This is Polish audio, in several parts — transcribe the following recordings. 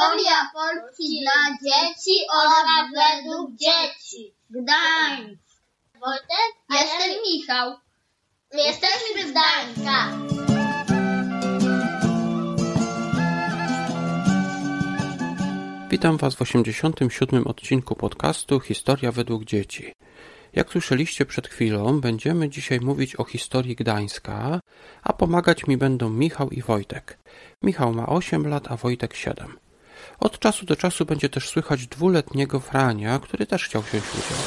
Historia Polski dla dzieci oraz według dzieci. Gdańsk. Wojtek, a Jestem ja- Michał. Jesteśmy z Gdańska. Witam Was w 87. odcinku podcastu Historia według dzieci. Jak słyszeliście przed chwilą, będziemy dzisiaj mówić o historii Gdańska, a pomagać mi będą Michał i Wojtek. Michał ma 8 lat, a Wojtek 7. Od czasu do czasu będzie też słychać dwuletniego Frania, który też chciał wziąć udział.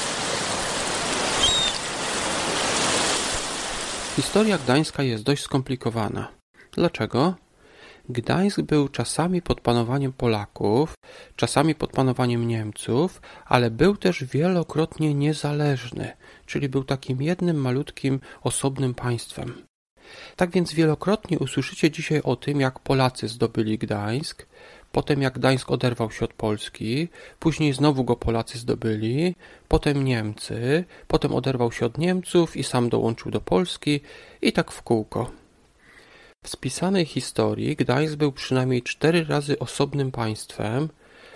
Historia Gdańska jest dość skomplikowana. Dlaczego? Gdańsk był czasami pod panowaniem Polaków, czasami pod panowaniem Niemców, ale był też wielokrotnie niezależny, czyli był takim jednym malutkim, osobnym państwem. Tak więc wielokrotnie usłyszycie dzisiaj o tym, jak Polacy zdobyli Gdańsk, potem jak Gdańsk oderwał się od Polski, później znowu go Polacy zdobyli, potem Niemcy, potem oderwał się od Niemców i sam dołączył do Polski i tak w kółko. W spisanej historii Gdańsk był przynajmniej cztery razy osobnym państwem,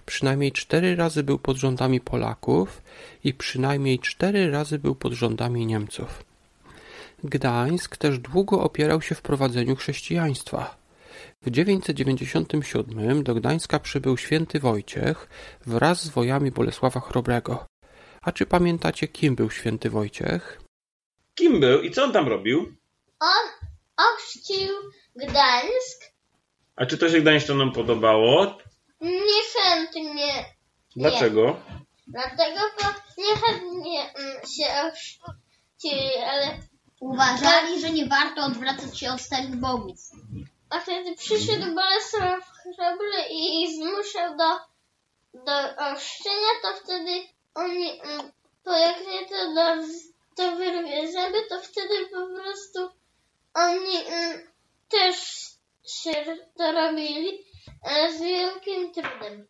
przynajmniej cztery razy był pod rządami Polaków i przynajmniej cztery razy był pod rządami Niemców. Gdańsk też długo opierał się w prowadzeniu chrześcijaństwa. W 997 do Gdańska przybył święty Wojciech wraz z wojami Bolesława Chrobrego. A czy pamiętacie, kim był święty Wojciech? Kim był i co on tam robił? On ochrzcił Gdańsk A czy to się Gdańszczanom podobało? niechętnie. Dlaczego? Dlatego, bo niechętnie mm, się ochrzcili, ale Uważali, że nie warto odwracać się od starych bogów. A wtedy przyszedł Bolesław Chrobry i zmuszał do, do ochrzczenia, to wtedy oni, mm, to jak nie to, do, to wyrwie zęby, to wtedy po prostu oni mm, też się to robili, ale z wielkim trudem.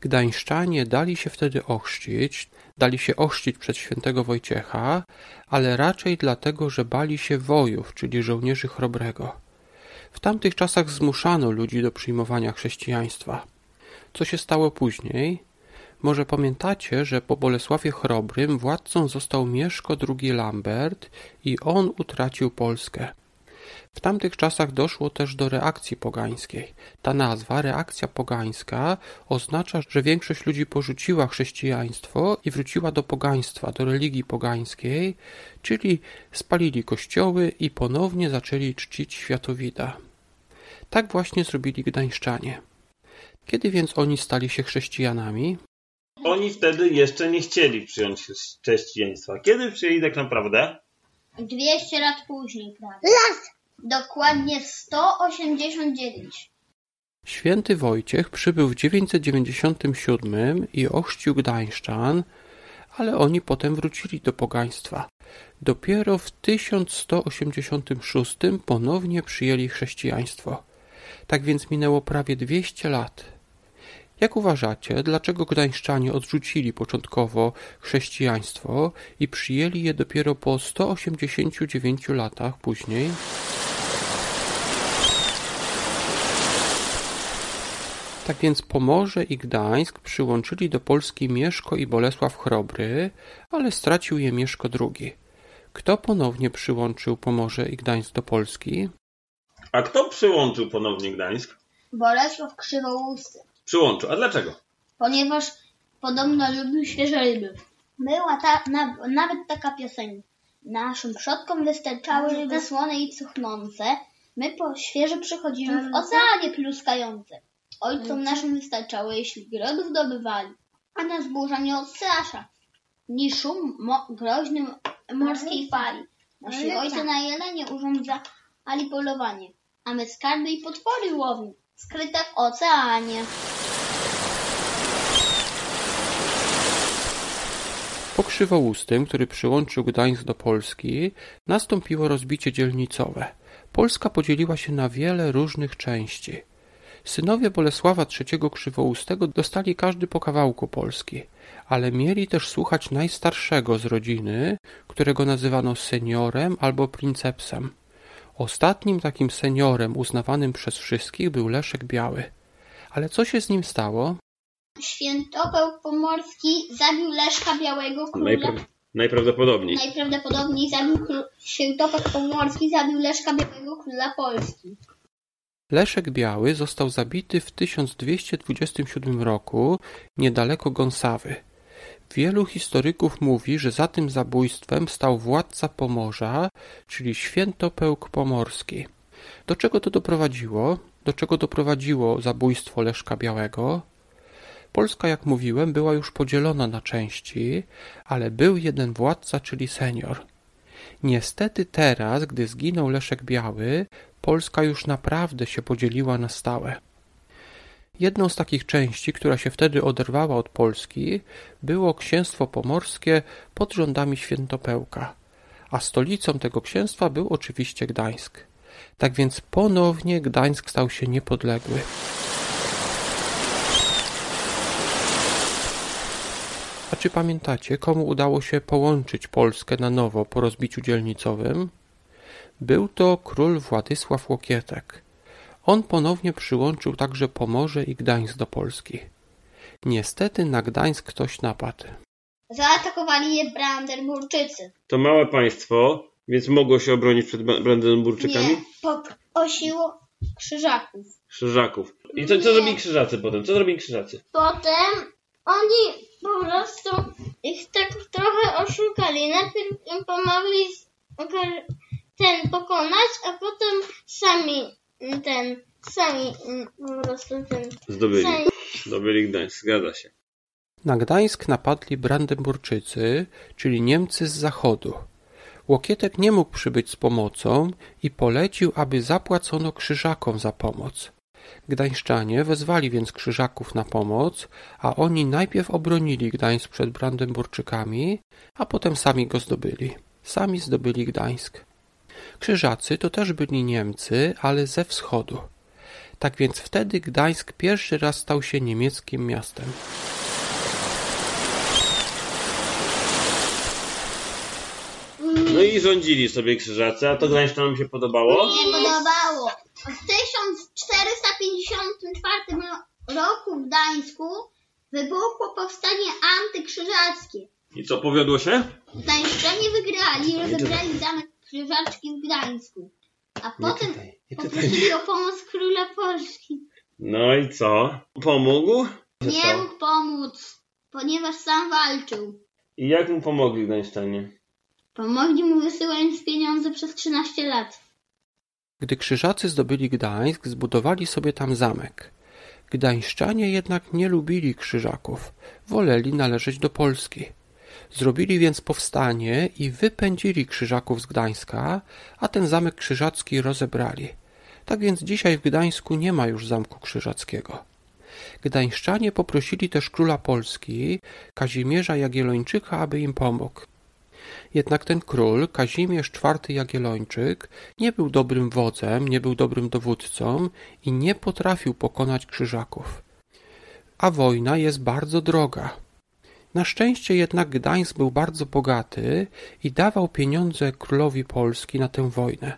Gdańszczanie dali się wtedy ochrzcić, dali się ochrzcić przez świętego Wojciecha, ale raczej dlatego, że bali się wojów, czyli żołnierzy chrobrego. W tamtych czasach zmuszano ludzi do przyjmowania chrześcijaństwa. Co się stało później? Może pamiętacie, że po Bolesławie Chrobrym władcą został Mieszko II Lambert i on utracił Polskę. W tamtych czasach doszło też do reakcji pogańskiej. Ta nazwa, reakcja pogańska, oznacza, że większość ludzi porzuciła chrześcijaństwo i wróciła do pogaństwa, do religii pogańskiej, czyli spalili kościoły i ponownie zaczęli czcić światowida. Tak właśnie zrobili gdańszczanie. Kiedy więc oni stali się chrześcijanami? Oni wtedy jeszcze nie chcieli przyjąć chrześcijaństwa. Kiedy przyjęli tak naprawdę? 200 lat później, prawda? Dokładnie 189. Święty Wojciech przybył w 997 i ochrzcił Gdańszczan, ale oni potem wrócili do pogaństwa. Dopiero w 1186 ponownie przyjęli chrześcijaństwo. Tak więc minęło prawie 200 lat. Jak uważacie, dlaczego Gdańszczanie odrzucili początkowo chrześcijaństwo i przyjęli je dopiero po 189 latach później? Tak więc Pomorze i Gdańsk przyłączyli do Polski Mieszko i Bolesław Chrobry, ale stracił je Mieszko II. Kto ponownie przyłączył Pomorze i Gdańsk do Polski? A kto przyłączył ponownie Gdańsk? Bolesław Krzywousty. Przyłączył. A dlaczego? Ponieważ podobno lubił świeże ryby. Była ta, na, nawet taka piosenka. Naszym przodkom wystarczały ryby słone i cuchnące. My po świeże przychodzimy w oceanie pluskające. Ojcom naszym wystarczało, jeśli grodów dobywali. A nas burza nie odstrasza. Ni szum mo- groźny morskiej fali. Nasi ojcy na jelenie urządzali polowanie, a my skarby i potwory łowimy, skryte w oceanie. Po Krzywoustym, który przyłączył Gdańsk do Polski, nastąpiło rozbicie dzielnicowe. Polska podzieliła się na wiele różnych części. Synowie Bolesława III Krzywoustego dostali każdy po kawałku Polski, ale mieli też słuchać najstarszego z rodziny, którego nazywano seniorem albo princepsem. Ostatnim takim seniorem uznawanym przez wszystkich był Leszek Biały. Ale co się z nim stało? Świętopełk Pomorski zabił Leszka Białego Króla. Najpra- najprawdopodobniej. Najprawdopodobniej zabił kró- Świętopełk Pomorski zabił Leszka Białego Króla Polski. Leszek Biały został zabity w 1227 roku niedaleko Gąsawy. Wielu historyków mówi, że za tym zabójstwem stał władca Pomorza, czyli Świętopełk Pomorski. Do czego to doprowadziło? Do czego doprowadziło zabójstwo Leszka Białego? Polska, jak mówiłem, była już podzielona na części, ale był jeden władca, czyli senior. Niestety teraz, gdy zginął Leszek Biały, Polska już naprawdę się podzieliła na stałe. Jedną z takich części, która się wtedy oderwała od Polski, było księstwo pomorskie pod rządami Świętopełka, a stolicą tego księstwa był oczywiście Gdańsk. Tak więc ponownie Gdańsk stał się niepodległy. A czy pamiętacie, komu udało się połączyć Polskę na nowo po rozbiciu dzielnicowym? Był to król Władysław Łokietek. On ponownie przyłączył także Pomorze i Gdańsk do Polski. Niestety na Gdańsk ktoś napadł. Zaatakowali je Brandenburczycy. To małe państwo, więc mogło się obronić przed Bra- Brandenburczykami? Nie, poprosiło krzyżaków. Krzyżaków. I co, co zrobili krzyżacy potem? Co zrobili krzyżacy? Potem oni po prostu ich tak trochę oszukali. Najpierw im pomogli ten pokonać, a potem sami ten, sami po prostu ten, Zdobyli. sami Zdobyli Gdańsk, zgadza się. Na Gdańsk napadli Brandenburczycy, czyli Niemcy z zachodu. Łokietek nie mógł przybyć z pomocą i polecił, aby zapłacono krzyżakom za pomoc. Gdańszczanie wezwali więc krzyżaków na pomoc, a oni najpierw obronili Gdańsk przed Brandenburczykami, a potem sami go zdobyli. Sami zdobyli Gdańsk. Krzyżacy to też byli Niemcy, ale ze wschodu. Tak więc wtedy Gdańsk pierwszy raz stał się niemieckim miastem. No i rządzili sobie krzyżacy, a to Gdańszczanom się podobało? Nie podobało. W 1454 ro- roku w Gdańsku wybuchło powstanie antykrzyżackie. I co, powiodło się? Gdańszczanie wygrali, rozebrali zamek krzyżaczki w Gdańsku. A potem poprosili o pomoc króla Polski. No i co? Pomógł? Nie mógł pomóc, ponieważ sam walczył. I jak mu pomogli Gdańszczanie? Pomogli mu wysyłając pieniądze przez 13 lat. Gdy krzyżacy zdobyli Gdańsk, zbudowali sobie tam zamek. Gdańszczanie jednak nie lubili krzyżaków, woleli należeć do Polski. Zrobili więc powstanie i wypędzili krzyżaków z Gdańska, a ten zamek krzyżacki rozebrali. Tak więc dzisiaj w Gdańsku nie ma już zamku krzyżackiego. Gdańszczanie poprosili też króla Polski, Kazimierza Jagiellończyka, aby im pomógł. Jednak ten król, Kazimierz IV Jagiellończyk, nie był dobrym wodzem, nie był dobrym dowódcą i nie potrafił pokonać krzyżaków. A wojna jest bardzo droga. Na szczęście jednak Gdańsk był bardzo bogaty i dawał pieniądze królowi Polski na tę wojnę.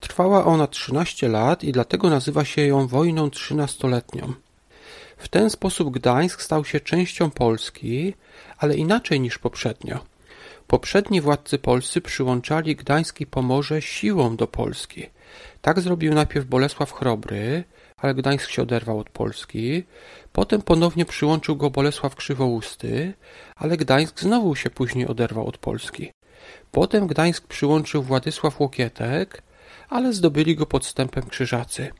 Trwała ona 13 lat i dlatego nazywa się ją wojną trzynastoletnią. W ten sposób Gdańsk stał się częścią Polski, ale inaczej niż poprzednio. Poprzedni władcy polscy przyłączali Gdańsk i Pomorze siłą do Polski. Tak zrobił najpierw Bolesław Chrobry, ale Gdańsk się oderwał od Polski. Potem ponownie przyłączył go Bolesław Krzywousty, ale Gdańsk znowu się później oderwał od Polski. Potem Gdańsk przyłączył Władysław Łokietek, ale zdobyli go podstępem krzyżacy.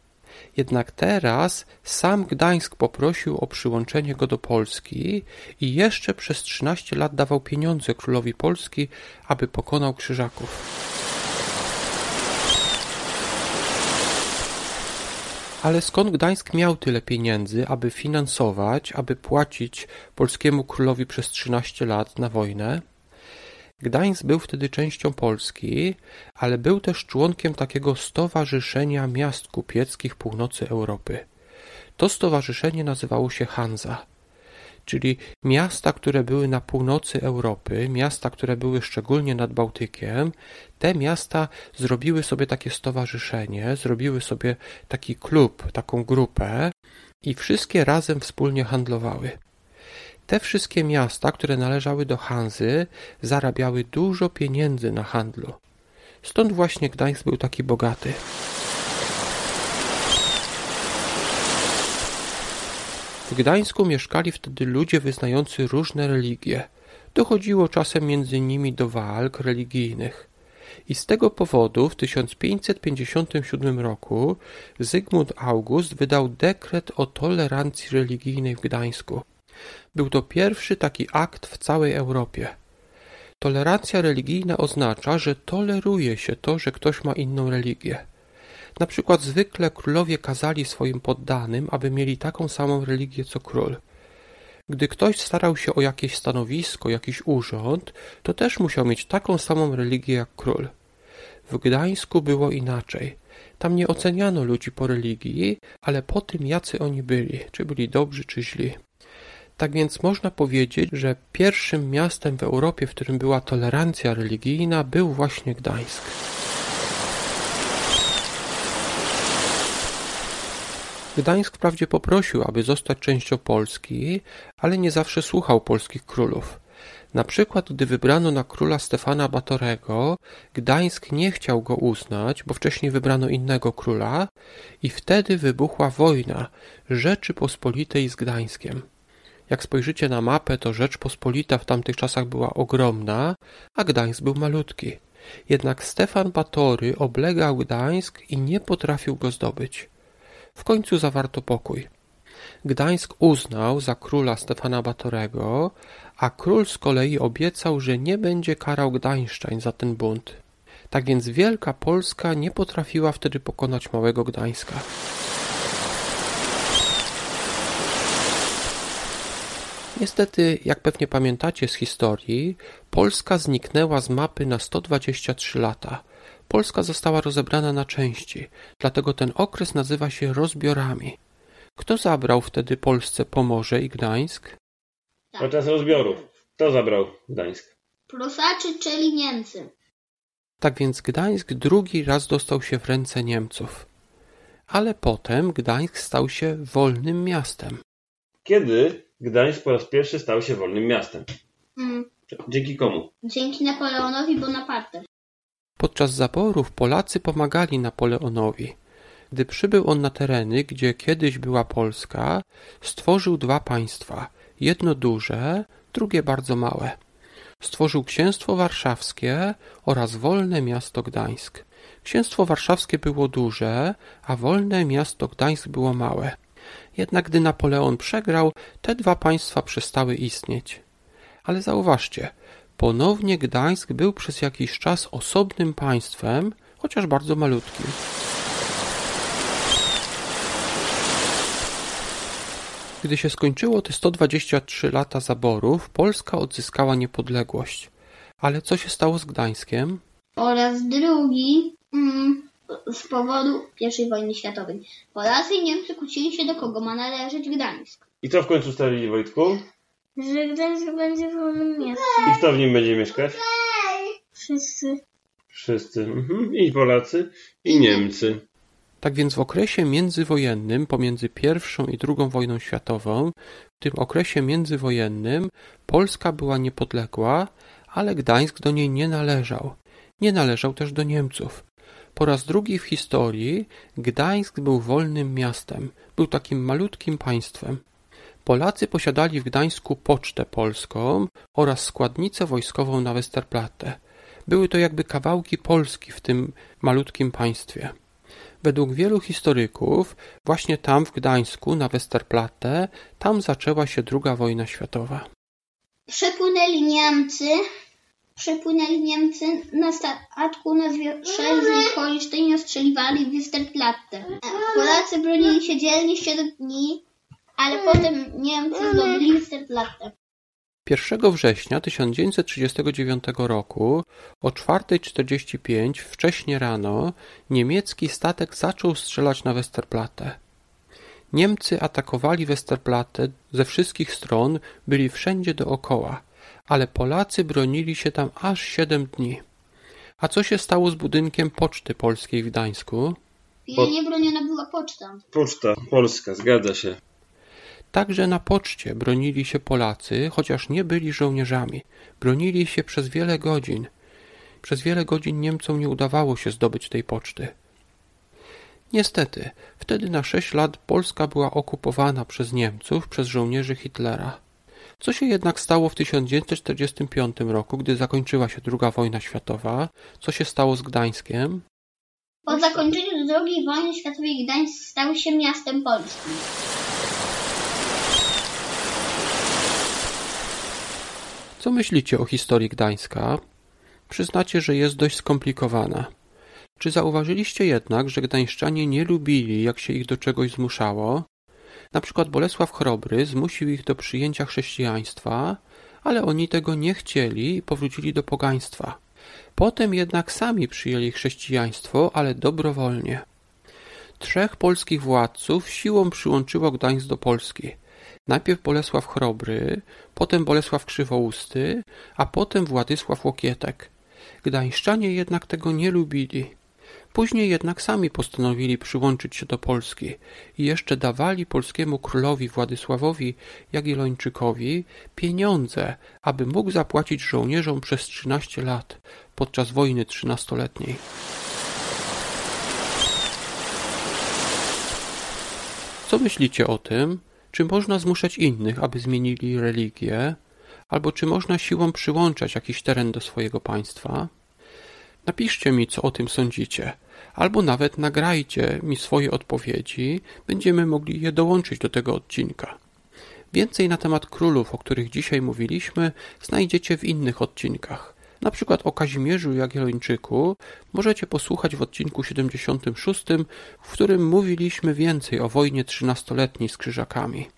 Jednak teraz sam Gdańsk poprosił o przyłączenie go do Polski i jeszcze przez 13 lat dawał pieniądze królowi Polski, aby pokonał krzyżaków. Ale skąd Gdańsk miał tyle pieniędzy, aby finansować, aby płacić polskiemu królowi przez 13 lat na wojnę? Gdańsk był wtedy częścią Polski, ale był też członkiem takiego Stowarzyszenia Miast Kupieckich Północy Europy. To stowarzyszenie nazywało się Hanza. czyli miasta, które były na północy Europy, miasta, które były szczególnie nad Bałtykiem, te miasta zrobiły sobie takie stowarzyszenie, zrobiły sobie taki klub, taką grupę i wszystkie razem wspólnie handlowały. Te wszystkie miasta, które należały do Hanzy, zarabiały dużo pieniędzy na handlu. Stąd właśnie Gdańsk był taki bogaty. W Gdańsku mieszkali wtedy ludzie wyznający różne religie. Dochodziło czasem między nimi do walk religijnych. I z tego powodu w 1557 roku Zygmunt August wydał dekret o tolerancji religijnej w Gdańsku. Był to pierwszy taki akt w całej Europie. Tolerancja religijna oznacza, że toleruje się to, że ktoś ma inną religię. Na przykład zwykle królowie kazali swoim poddanym, aby mieli taką samą religię co król. Gdy ktoś starał się o jakieś stanowisko, jakiś urząd, to też musiał mieć taką samą religię jak król. W Gdańsku było inaczej. Tam nie oceniano ludzi po religii, ale po tym, jacy oni byli, czy byli dobrzy, czy źli. Tak więc można powiedzieć, że pierwszym miastem w Europie, w którym była tolerancja religijna, był właśnie Gdańsk. Gdańsk wprawdzie poprosił, aby zostać częścią Polski, ale nie zawsze słuchał polskich królów. Na przykład, gdy wybrano na króla Stefana Batorego, Gdańsk nie chciał go uznać, bo wcześniej wybrano innego króla i wtedy wybuchła wojna Rzeczypospolitej z Gdańskiem. Jak spojrzycie na mapę, to Rzeczpospolita w tamtych czasach była ogromna, a Gdańsk był malutki. Jednak Stefan Batory oblegał Gdańsk i nie potrafił go zdobyć. W końcu zawarto pokój. Gdańsk uznał za króla Stefana Batorego, a król z kolei obiecał, że nie będzie karał Gdańszczań za ten bunt. Tak więc Wielka Polska nie potrafiła wtedy pokonać Małego Gdańska. Niestety, jak pewnie pamiętacie z historii, Polska zniknęła z mapy na 123 lata. Polska została rozebrana na części, dlatego ten okres nazywa się rozbiorami. Kto zabrał wtedy Polsce Pomorze i Gdańsk? Podczas rozbiorów. Kto zabrał Gdańsk? Prusaczy, czyli Niemcy. Tak więc Gdańsk drugi raz dostał się w ręce Niemców. Ale potem Gdańsk stał się wolnym miastem. Kiedy Gdańsk po raz pierwszy stał się wolnym miastem? Mm, Dzięki komu? dzięki Napoleonowi Bonaparte. Podczas zaborów Polacy pomagali Napoleonowi. Gdy przybył on na tereny, gdzie kiedyś była Polska, stworzył dwa państwa, jedno duże, drugie bardzo małe. Stworzył Księstwo Warszawskie oraz wolne miasto Gdańsk. Księstwo Warszawskie było duże, a wolne miasto Gdańsk było małe. Jednak gdy Napoleon przegrał, te dwa państwa przestały istnieć. Ale zauważcie, ponownie Gdańsk był przez jakiś czas osobnym państwem, chociaż bardzo malutkim. Gdy się skończyło te 123 lata zaborów, Polska odzyskała niepodległość. Ale co się stało z Gdańskiem? Oraz drugi mm, z powodu I wojny światowej. Polacy i Niemcy kłócili się do kogo ma należeć Gdańsk. I co w końcu ustalili, Wojtku? Że Gdańsk będzie wolnym miastem. I kto w nim będzie mieszkać? Wszyscy. Wszyscy. Mhm. I Polacy, i Niemcy. Tak więc w okresie międzywojennym, pomiędzy pierwszą i drugą wojną światową, w tym okresie międzywojennym Polska była niepodległa, ale Gdańsk do niej nie należał. Nie należał też do Niemców. Po raz drugi w historii Gdańsk był wolnym miastem, był takim malutkim państwem. Polacy posiadali w Gdańsku pocztę polską oraz składnicę wojskową na Westerplatte. Były to jakby kawałki Polski w tym malutkim państwie. Według wielu historyków, właśnie tam w Gdańsku, na Westerplatte, tam zaczęła się II wojna światowa. Przypłynęli Niemcy, przypłynęli Niemcy na statku na Schleswig-Holstein i ostrzeliwali Westerplatte. Polacy bronili się dzielnie 7 dni, ale potem Niemcy zdobyli Westerplatte. 1 września 1939 roku o 4.45 wcześnie rano niemiecki statek zaczął strzelać na Westerplatte. Niemcy atakowali Westerplatte ze wszystkich stron, byli wszędzie dookoła, ale Polacy bronili się tam aż siedem dni. A co się stało z budynkiem Poczty Polskiej w Gdańsku? Pilnie broniona była poczta. Poczta Polska, zgadza się. Także na poczcie bronili się Polacy, chociaż nie byli żołnierzami. Bronili się przez wiele godzin. Przez wiele godzin Niemcom nie udawało się zdobyć tej poczty. Niestety, wtedy na sześć lat Polska była okupowana przez Niemców, przez żołnierzy Hitlera. Co się jednak stało w 1945 roku, gdy zakończyła się II wojna światowa? Co się stało z Gdańskiem? Po zakończeniu II wojny światowej Gdańsk stał się miastem polskim. Co myślicie o historii Gdańska? Przyznacie, że jest dość skomplikowana. Czy zauważyliście jednak, że gdańszczanie nie lubili, jak się ich do czegoś zmuszało? Na przykład Bolesław Chrobry zmusił ich do przyjęcia chrześcijaństwa, ale oni tego nie chcieli i powrócili do pogaństwa. Potem jednak sami przyjęli chrześcijaństwo, ale dobrowolnie. Trzech polskich władców siłą przyłączyło Gdańsk do Polski. Najpierw Bolesław Chrobry, potem Bolesław Krzywousty, a potem Władysław Łokietek. Gdańszczanie jednak tego nie lubili. Później jednak sami postanowili przyłączyć się do Polski i jeszcze dawali polskiemu królowi Władysławowi Jagiellończykowi pieniądze, aby mógł zapłacić żołnierzom przez trzynaście lat podczas wojny trzynastoletniej. Co myślicie o tym? Czy można zmuszać innych, aby zmienili religię? Albo czy można siłą przyłączać jakiś teren do swojego państwa? Napiszcie mi, co o tym sądzicie, albo nawet nagrajcie mi swoje odpowiedzi, będziemy mogli je dołączyć do tego odcinka. Więcej na temat królów, o których dzisiaj mówiliśmy, znajdziecie w innych odcinkach. Na przykład o Kazimierzu Jagiellończyku możecie posłuchać w odcinku 76, w którym mówiliśmy więcej o wojnie trzynastoletniej z krzyżakami.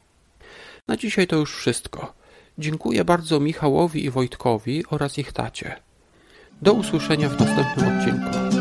Na dzisiaj to już wszystko. Dziękuję bardzo Michałowi i Wojtkowi oraz ich tacie. Do usłyszenia w następnym odcinku.